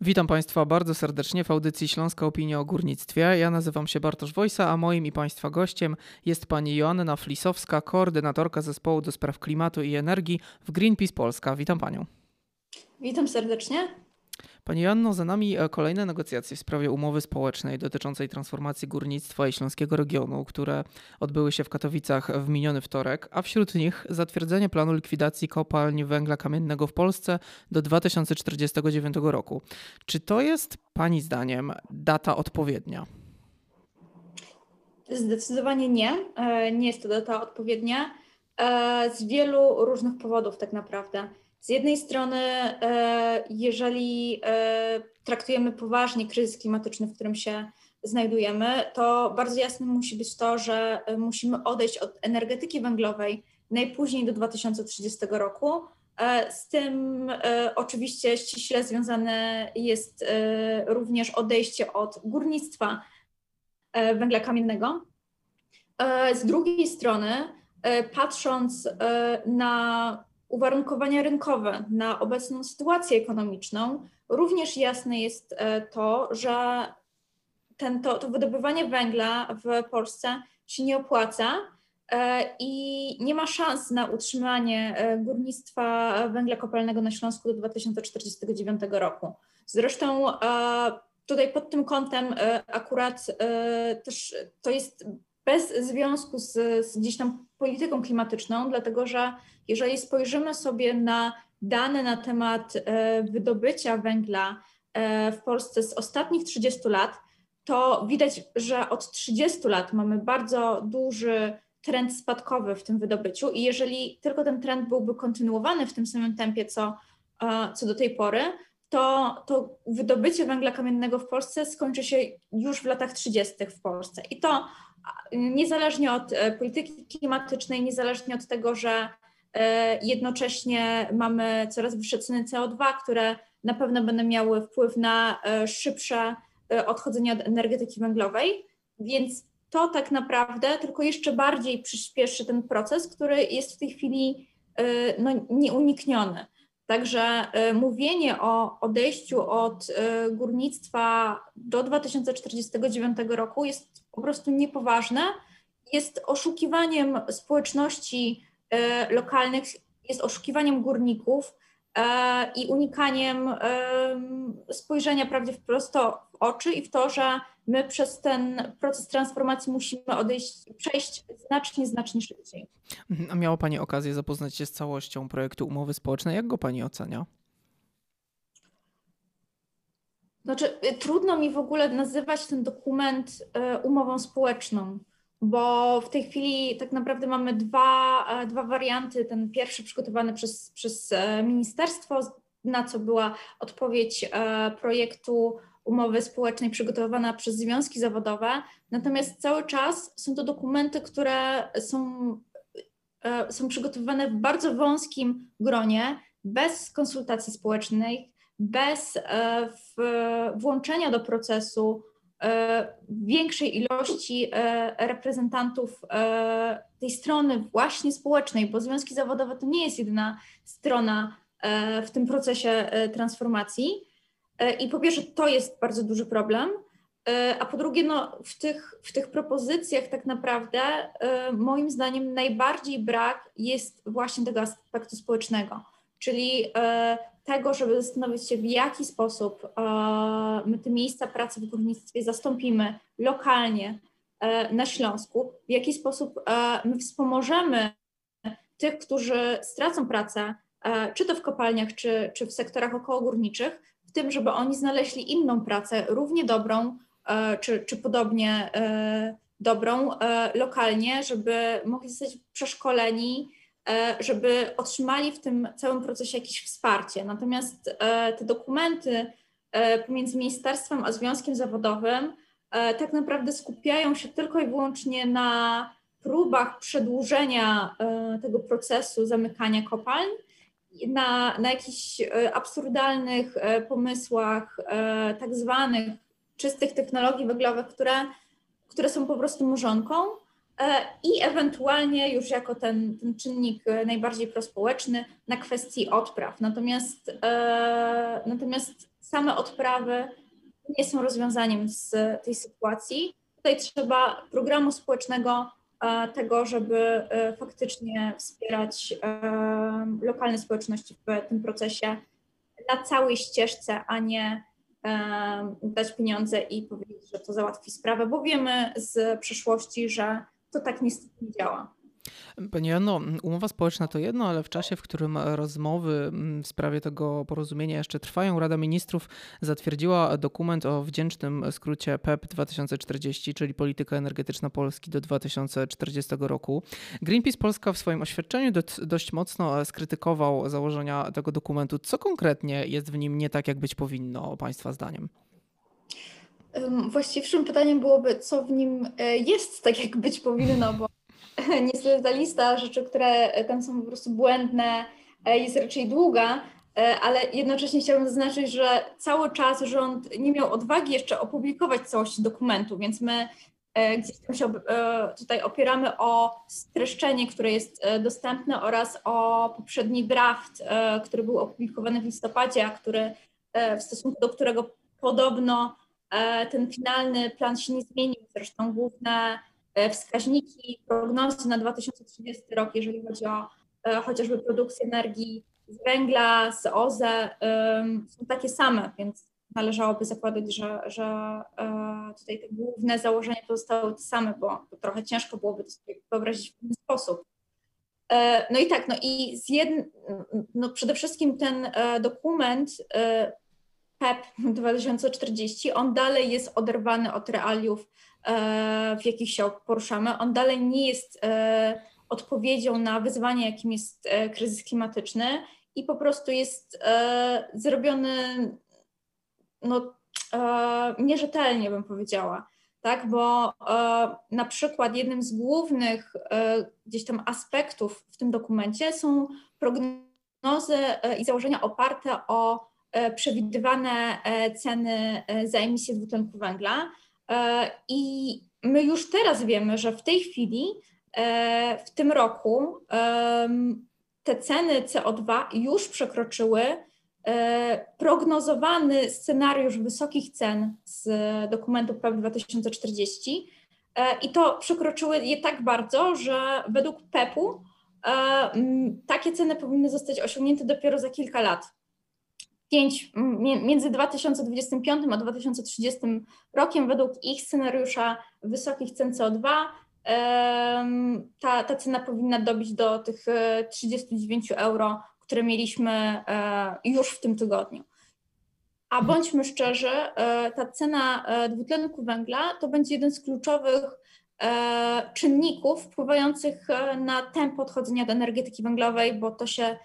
Witam Państwa bardzo serdecznie w audycji Śląska Opinia o Górnictwie. Ja nazywam się Bartosz Wojsa, a moim i Państwa gościem jest pani Joanna Flisowska, koordynatorka zespołu do spraw klimatu i energii w Greenpeace Polska. Witam Panią. Witam serdecznie. Pani Joanno, za nami e, kolejne negocjacje w sprawie umowy społecznej dotyczącej transformacji górnictwa i śląskiego regionu, które odbyły się w Katowicach w miniony wtorek, a wśród nich zatwierdzenie planu likwidacji kopalń węgla kamiennego w Polsce do 2049 roku. Czy to jest Pani zdaniem data odpowiednia? Zdecydowanie nie. E, nie jest to data odpowiednia e, z wielu różnych powodów, tak naprawdę. Z jednej strony, e, jeżeli e, traktujemy poważnie kryzys klimatyczny, w którym się znajdujemy, to bardzo jasne musi być to, że e, musimy odejść od energetyki węglowej najpóźniej do 2030 roku. Z tym oczywiście ściśle związane jest również odejście od górnictwa węgla kamiennego. Z drugiej strony, patrząc na uwarunkowania rynkowe na obecną sytuację ekonomiczną, również jasne jest e, to, że ten, to, to wydobywanie węgla w Polsce się nie opłaca e, i nie ma szans na utrzymanie e, górnictwa węgla kopalnego na Śląsku do 2049 roku. Zresztą tutaj pod tym kątem akurat też to jest bez związku z, z gdzieś tam polityką klimatyczną, dlatego że jeżeli spojrzymy sobie na dane na temat e, wydobycia węgla e, w Polsce z ostatnich 30 lat, to widać, że od 30 lat mamy bardzo duży trend spadkowy w tym wydobyciu i jeżeli tylko ten trend byłby kontynuowany w tym samym tempie, co, e, co do tej pory, to, to wydobycie węgla kamiennego w Polsce skończy się już w latach 30. w Polsce. I to niezależnie od polityki klimatycznej, niezależnie od tego, że jednocześnie mamy coraz wyższe ceny CO2, które na pewno będą miały wpływ na e, szybsze e, odchodzenie od energetyki węglowej, więc to tak naprawdę tylko jeszcze bardziej przyspieszy ten proces, który jest w tej chwili no, nieunikniony. Także mówienie o odejściu od górnictwa do 2049 roku jest po prostu niepoważne, jest oszukiwaniem społeczności E, lokalnych jest oszukiwaniem górników e, i unikaniem spojrzenia prawdzie prosto w oczy i w to, że my przez ten proces transformacji musimy odejść, przejść znacznie, znacznie szybciej. Mhm. A miała Pani okazję zapoznać się z całością projektu umowy społecznej. Jak go Pani ocenia? Znaczy, y, trudno mi w ogóle nazywać ten dokument y, umową społeczną bo w tej chwili tak naprawdę mamy dwa, e, dwa warianty. Ten pierwszy przygotowany przez, przez e, ministerstwo, na co była odpowiedź e, projektu umowy społecznej przygotowana przez związki zawodowe. Natomiast cały czas są to dokumenty, które są, są przygotowywane w bardzo wąskim gronie, bez konsultacji społecznej, bez włączenia do procesu większej ilości e, reprezentantów e, tej strony właśnie społecznej, bo związki zawodowe to nie jest jedyna strona w tym procesie transformacji. I po pierwsze, to jest bardzo duży problem. A po drugie, no, w, tych, w tych propozycjach tak naprawdę moim zdaniem najbardziej brak jest właśnie tego aspektu społecznego, czyli tego, żeby zastanowić się, w jaki sposób e, my te miejsca pracy w górnictwie zastąpimy lokalnie e, na Śląsku, w jaki sposób e, my wspomożemy tych, którzy stracą pracę, czy to w kopalniach, czy, czy w sektorach okołogórniczych, w tym, żeby oni znaleźli inną pracę, równie dobrą, czy, czy podobnie dobrą lokalnie, żeby mogli zostać przeszkoleni, żeby otrzymali w tym całym procesie jakieś wsparcie. Natomiast e, te dokumenty e, pomiędzy ministerstwem a związkiem zawodowym tak naprawdę skupiają się tylko i wyłącznie na próbach przedłużenia tego procesu zamykania kopalń, na, na jakichś absurdalnych pomysłach tak zwanych czystych technologii węglowych, które, które są po prostu murzonką i ewentualnie już jako ten, ten czynnik najbardziej prospołeczny na kwestii odpraw. Natomiast, natomiast same odprawy nie są rozwiązaniem z tej sytuacji. Tutaj trzeba programu społecznego tego, żeby faktycznie wspierać lokalne społeczności w tym procesie na całej ścieżce, a nie dać pieniądze i powiedzieć, że to załatwi sprawę, bo wiemy z przeszłości, że to tak niestety nie działa. Pani Jano, umowa społeczna to jedno, ale w czasie, w którym rozmowy mm, w sprawie tego porozumienia jeszcze trwają, Rada Ministrów zatwierdziła dokument o wdzięcznym skrócie PEP 2040, czyli Polityka Energetyczna Polski do 2040 roku. Greenpeace Polska w swoim oświadczeniu dość mocno skrytykował założenia tego dokumentu. Co konkretnie jest w nim nie tak, jak być powinno, Państwa zdaniem? Właściwszym pytaniem byłoby, co w nim e, jest tak, jak być powinno, bo niestety ta lista rzeczy, które tam są po prostu błędne, e, jest raczej długa, e, ale jednocześnie chciałabym zaznaczyć, że cały czas rząd nie miał odwagi jeszcze opublikować całości dokumentu, więc my e, gdzieś tam się tutaj opieramy o streszczenie, które jest dostępne oraz o poprzedni draft, który był opublikowany w listopadzie, a który w stosunku do którego podobno ten finalny plan się nie zmienił. Zresztą główne E, wskaźniki, prognozy na 2030 rok, jeżeli chodzi o e, chociażby produkcję energii z węgla, z OZE, są takie same, więc należałoby zakładać, że, że e, tutaj te główne założenia pozostały te same, bo trochę ciężko byłoby to sobie wyobrazić w ten sposób. No i tak, no i z jedn, no przede wszystkim ten dokument PEP 2040, on dalej jest oderwany od realiów E, w jakich się poruszamy. On dalej nie jest e, odpowiedzią na wyzwanie, jakim jest e, kryzys klimatyczny i po prostu jest zrobiony no, nierzetelnie, bym powiedziała. Tak, bo na przykład jednym z głównych gdzieś tam aspektów w tym dokumencie są prognozy i założenia oparte o przewidywane ceny za emisję dwutlenku węgla, E, I my już teraz wiemy, że w tej chwili, e, w tym roku, te ceny CO2 już przekroczyły e, prognozowany scenariusz wysokich cen z dokumentu PEP 2040 i to przekroczyły je tak bardzo, że według PEP-u takie ceny powinny zostać osiągnięte dopiero za kilka lat. 5, między 2025 a 2030 rokiem według ich scenariusza wysokich cen CO2 ta, ta cena powinna dobić do tych 39 e, euro, które mieliśmy e, już w tym tygodniu. A mhm. bądźmy szczerzy, e, ta cena dwutlenku węgla to będzie jeden z kluczowych czynników wpływających na tempo odchodzenia do energetyki węglowej, bo to się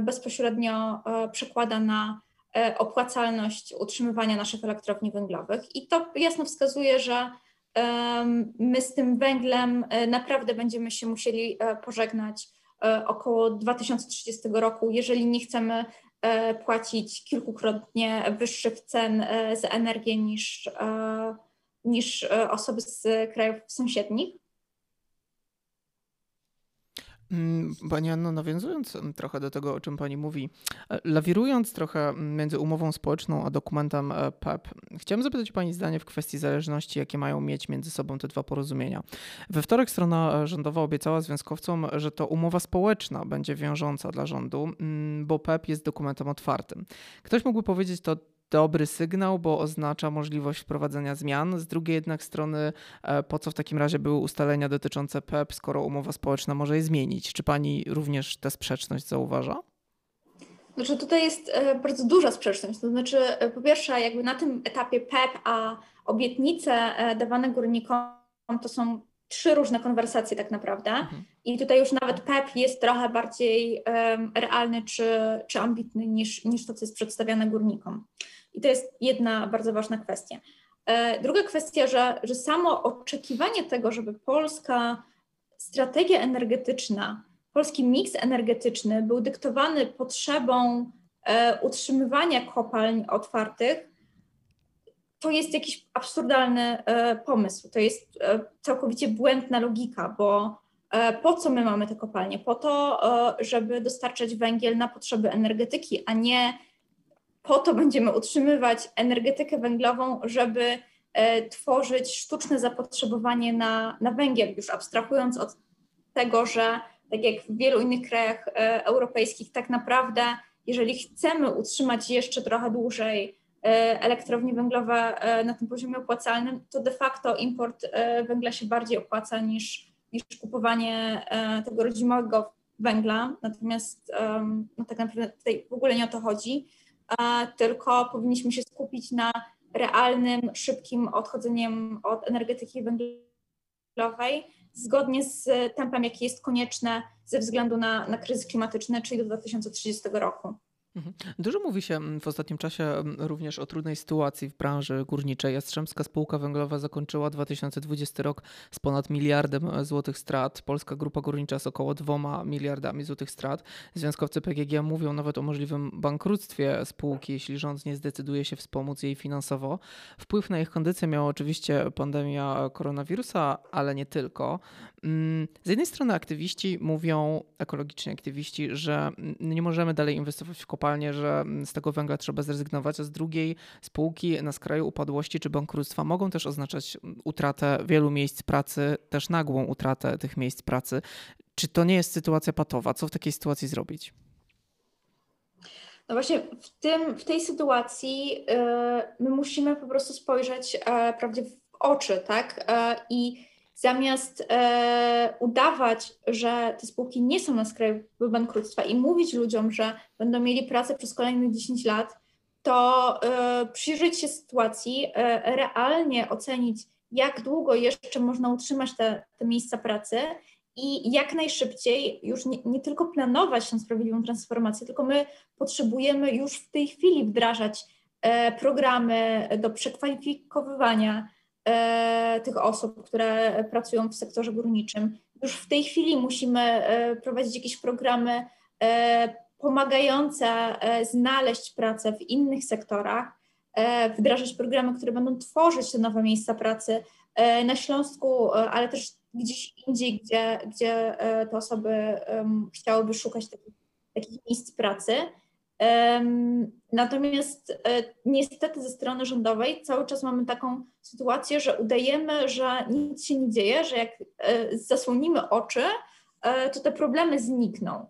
bezpośrednio e, przekłada na e, opłacalność utrzymywania naszych elektrowni węglowych. I to jasno wskazuje, że my z tym węglem naprawdę będziemy się musieli pożegnać około 2030 roku, jeżeli nie chcemy płacić kilkukrotnie wyższych cen za energię niż, niż osoby z krajów sąsiednich. Mm, pani Anno, nawiązując mm, trochę do tego, o czym Pani mówi, e, lawirując trochę mm, między umową społeczną a dokumentem PEP, e chciałem zapytać Pani zdanie w kwestii zależności, jakie mają mieć między sobą te dwa porozumienia. We wtorek strona rządowa obiecała związkowcom, że to umowa społeczna będzie wiążąca dla rządu, bo PEP jest dokumentem otwartym. Ktoś mógłby powiedzieć to dobry sygnał, bo oznacza możliwość wprowadzenia zmian. Z drugiej jednak strony, e, po co w takim razie były ustalenia dotyczące PEP, skoro umowa społeczna może je zmienić? Czy pani również tę sprzeczność zauważa? Znaczy tutaj jest e, bardzo duża sprzeczność. To znaczy, e, po pierwsze, jakby na tym etapie PEP, a obietnice dawane górnikom to są trzy różne konwersacje tak naprawdę. Mhm. I tutaj już nawet PEP jest trochę bardziej um, realny czy, czy ambitny niż, niż to, co jest przedstawiane górnikom. I to jest jedna bardzo ważna kwestia. E, druga kwestia, że, że samo oczekiwanie tego, żeby polska strategia energetyczna, polski miks energetyczny był dyktowany potrzebą e, utrzymywania kopalń otwartych, to jest jakiś absurdalny pomysł. To jest całkowicie błędna logika, bo po co my mamy te kopalnie? Po to, żeby dostarczać węgiel na potrzeby energetyki, a nie po to będziemy utrzymywać energetykę węglową, żeby tworzyć sztuczne zapotrzebowanie na, na węgiel, już abstrahując od tego, że tak jak w wielu innych krajach e, europejskich, tak naprawdę, jeżeli chcemy utrzymać jeszcze trochę dłużej e, elektrownie węglowe e, na tym poziomie opłacalnym, to de facto import węgla się bardziej opłaca niż, niż kupowanie tego rodzimego węgla. Natomiast no tak naprawdę tutaj w ogóle nie o to chodzi, tylko powinniśmy się skupić na realnym, szybkim odchodzeniem od energetyki węglowej zgodnie z tempem, jaki jest konieczne ze względu na, na kryzys klimatyczny, czyli do 2030 roku. Mhm. Dużo mówi się mm, w ostatnim czasie mm, również o trudnej sytuacji w branży górniczej. Jastrzębska Spółka Węglowa zakończyła 2020 rok z ponad miliardem e, złotych strat. Polska Grupa Górnicza z około dwoma miliardami złotych strat. Związkowcy PGG mówią nawet o możliwym bankructwie spółki, jeśli rząd nie zdecyduje się wspomóc jej finansowo. Wpływ na ich kondycję miała oczywiście pandemia koronawirusa, ale nie tylko. Mm, z jednej strony aktywiści mówią, ekologiczni aktywiści, że nie możemy dalej inwestować w kopalnie, że z tego węgla trzeba zrezygnować, a z drugiej spółki na skraju upadłości czy bankructwa mogą też oznaczać utratę wielu miejsc pracy, też nagłą utratę tych miejsc pracy. Czy to nie jest sytuacja patowa? Co w takiej sytuacji zrobić? No właśnie w, tym, w tej sytuacji yy, my musimy po prostu spojrzeć yy, prawdzie w oczy, tak? Yy, I zamiast e, udawać, że te spółki nie są na skraju bankructwa i mówić ludziom, że będą mieli pracę przez kolejne 10 lat, to e, przyjrzeć się sytuacji, e, realnie ocenić, jak długo jeszcze można utrzymać te, te miejsca pracy i jak najszybciej już nie, nie, tylko planować tę sprawiedliwą transformację, tylko my potrzebujemy już w tej chwili wdrażać e, programy do przekwalifikowywania, tych osób, które pracują w sektorze górniczym. Już w tej chwili musimy e, prowadzić jakieś programy e, pomagające znaleźć pracę w innych sektorach, wdrażać programy, które będą tworzyć te nowe miejsca pracy na Śląsku, ale też gdzieś indziej, gdzie, gdzie te osoby chciałyby szukać takich, takich miejsc pracy. Natomiast e, niestety ze strony rządowej cały czas mamy taką sytuację, że udajemy, że nic się nie dzieje, że jak e, zasłonimy oczy, e, to te problemy znikną.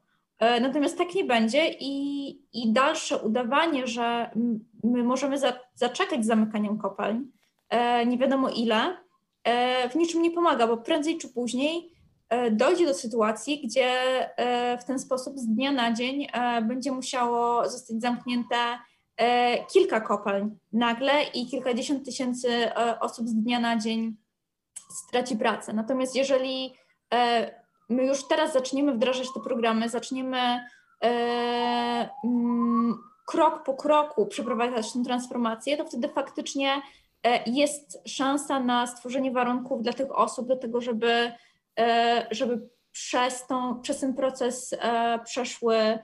Natomiast tak nie będzie i, i dalsze udawanie, że my możemy za, zaczekać z zamykaniem kopalń, nie wiadomo ile, w niczym nie pomaga, bo prędzej czy później dojdzie do sytuacji, gdzie e, w ten sposób z dnia na dzień e, będzie musiało zostać zamknięte kilka kopalń nagle i kilkadziesiąt tysięcy osób z dnia na dzień straci pracę. Natomiast jeżeli my już teraz zaczniemy wdrażać te programy, zaczniemy mm, krok po kroku przeprowadzać tę transformację, to wtedy faktycznie jest szansa na stworzenie warunków dla tych osób do tego, żeby E, żeby przez, tą, przez ten proces e, przeszły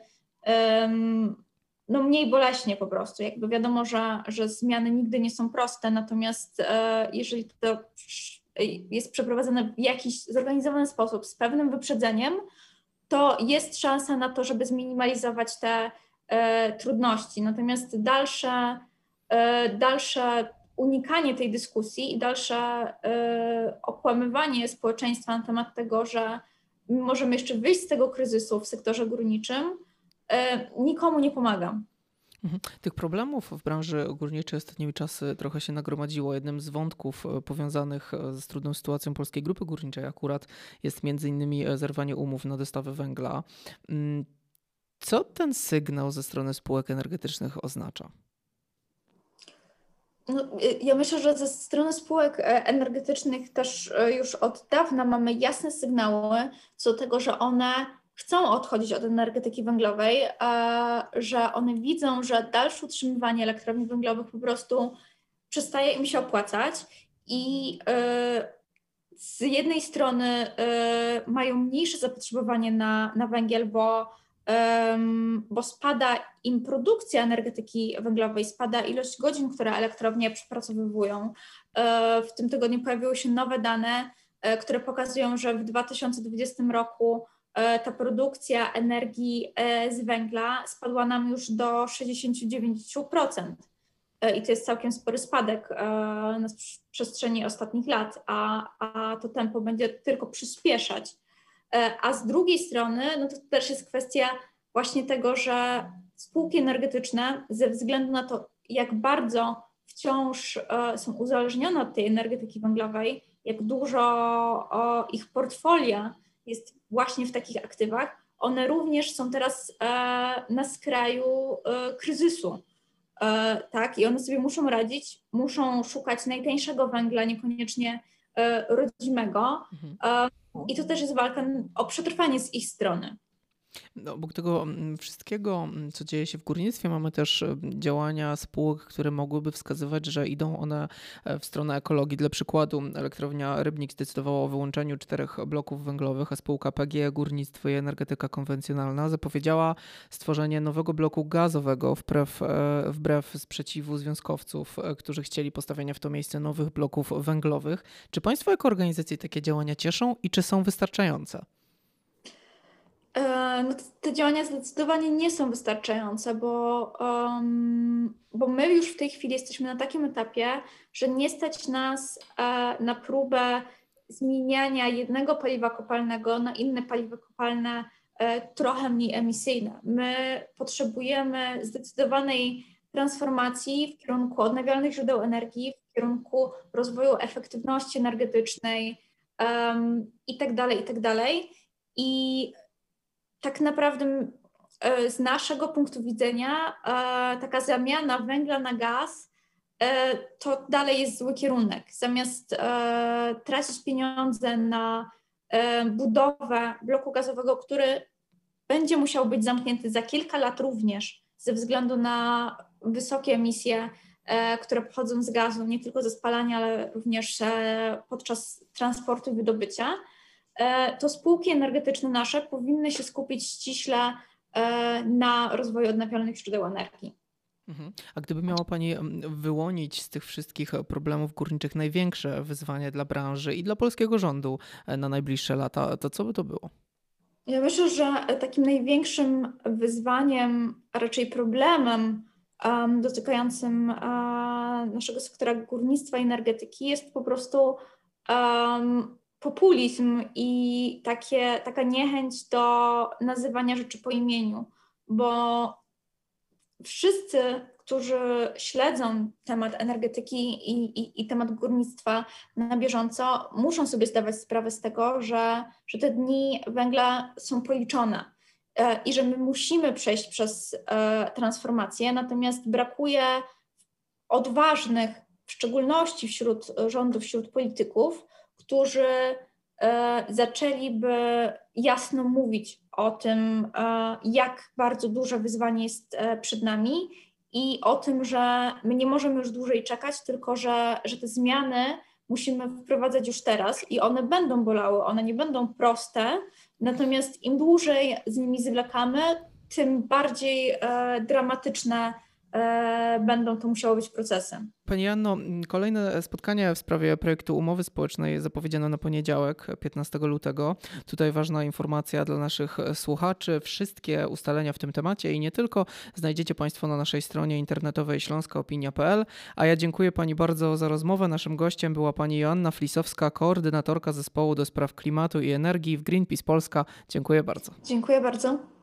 no mniej boleśnie po prostu. Jakby wiadomo, że, że zmiany nigdy nie są proste, natomiast e, jeżeli to jest przeprowadzone w jakiś zorganizowany sposób z pewnym wyprzedzeniem, to jest szansa na to, żeby zminimalizować te trudności. Natomiast dalsze, dalsze unikanie tej dyskusji i dalsze y, okłamywanie społeczeństwa na temat tego, że możemy jeszcze wyjść z tego kryzysu w sektorze górniczym, y, nikomu nie pomaga. Mhm. Tych problemów w branży górniczej ostatnimi czasy trochę się nagromadziło. Jednym z wątków y, powiązanych z trudną sytuacją Polskiej Grupy Górniczej akurat jest między innymi zerwanie umów na dostawę węgla. Mm, co ten sygnał ze strony spółek energetycznych oznacza? No, y, ja myślę, że ze strony spółek e, energetycznych też e, już od dawna mamy jasne sygnały co do tego, że one chcą odchodzić od energetyki węglowej, że one widzą, że dalsze utrzymywanie elektrowni węglowych po prostu przestaje im się opłacać i e, z jednej strony mają mniejsze zapotrzebowanie na, na węgiel, bo bo spada im produkcja energetyki węglowej, spada ilość godzin, które elektrownie przepracowywują. E, w tym tygodniu pojawiły się nowe dane, e, które pokazują, że w 2020 roku e, ta produkcja energii z węgla spadła nam już do 69%. I to jest całkiem spory spadek na przestrzeni ostatnich lat, a, a to tempo będzie tylko przyspieszać. E, a z drugiej strony, no to też jest kwestia właśnie tego, że spółki energetyczne ze względu na to, jak bardzo wciąż e, są uzależnione od tej energetyki węglowej, jak dużo ich portfolia jest właśnie w takich aktywach, one również są teraz e, na skraju kryzysu. Tak, i one sobie muszą radzić, muszą szukać najtańszego węgla, niekoniecznie rodzimego. Mhm. I to też jest walka o przetrwanie z ich strony. No, obok tego mm, wszystkiego, mm, co dzieje się w górnictwie, mamy też e, działania spółek, które mogłyby wskazywać, że idą one e, w stronę ekologii. Dla przykładu, elektrownia Rybnik zdecydowała o wyłączeniu czterech bloków węglowych, a spółka PGE Górnictwo i Energetyka Konwencjonalna zapowiedziała stworzenie nowego bloku gazowego wbrew, e, wbrew sprzeciwu związkowców, którzy chcieli postawienia w to miejsce nowych bloków węglowych. Czy Państwo jako organizacje takie działania cieszą i czy są wystarczające? E, no te działania zdecydowanie nie są wystarczające, bo, um, bo my już w tej chwili jesteśmy na takim etapie, że nie stać nas e, na próbę zmieniania jednego paliwa kopalnego na inne paliwo kopalne e, trochę mniej emisyjne. My potrzebujemy zdecydowanej transformacji w kierunku odnawialnych źródeł energii, w kierunku rozwoju efektywności energetycznej um, i tak i tak naprawdę e, z naszego punktu widzenia e, taka zamiana węgla na gaz e, to dalej jest zły kierunek. Zamiast tracić pieniądze na budowę bloku gazowego, który będzie musiał być zamknięty za kilka lat również ze względu na wysokie emisje, które pochodzą z gazu, nie tylko ze spalania, ale również podczas transportu i wydobycia, to spółki energetyczne nasze powinny się skupić ściśle e, na rozwoju odnawialnych źródeł energii. Mhm. A gdyby miała Pani wyłonić z tych wszystkich problemów górniczych największe wyzwanie dla branży i dla polskiego rządu e, na najbliższe lata, to co by to było? Ja myślę, że takim największym wyzwaniem, a raczej problemem um, dotykającym um, naszego sektora górnictwa i energetyki jest po prostu um, populizm i takie, taka niechęć do nazywania rzeczy po imieniu, bo wszyscy, którzy śledzą temat energetyki i, i, i, temat górnictwa na bieżąco, muszą sobie zdawać sprawę z tego, że, że te dni węgla są policzone e, i że my musimy przejść przez e, transformację, natomiast brakuje odważnych, w szczególności wśród rządów, wśród polityków, którzy e, zaczęliby jasno mówić o tym, e, jak bardzo duże wyzwanie jest e, przed nami i o tym, że my nie możemy już dłużej czekać, tylko że, że te zmiany musimy wprowadzać już teraz i one będą bolały, one nie będą proste, natomiast im dłużej z nimi zwlekamy, tym bardziej dramatyczne będą to musiały być procesy. Pani Janno, kolejne spotkanie w sprawie projektu umowy społecznej zapowiedziano na poniedziałek, 15 lutego. Tutaj ważna informacja dla naszych słuchaczy. Wszystkie ustalenia w tym temacie i nie tylko znajdziecie Państwo na naszej stronie internetowej śląskaopinia.pl. A ja dziękuję Pani bardzo za rozmowę. Naszym gościem była Pani Joanna Flisowska, koordynatorka zespołu do spraw klimatu i energii w Greenpeace Polska. Dziękuję bardzo. Dziękuję bardzo.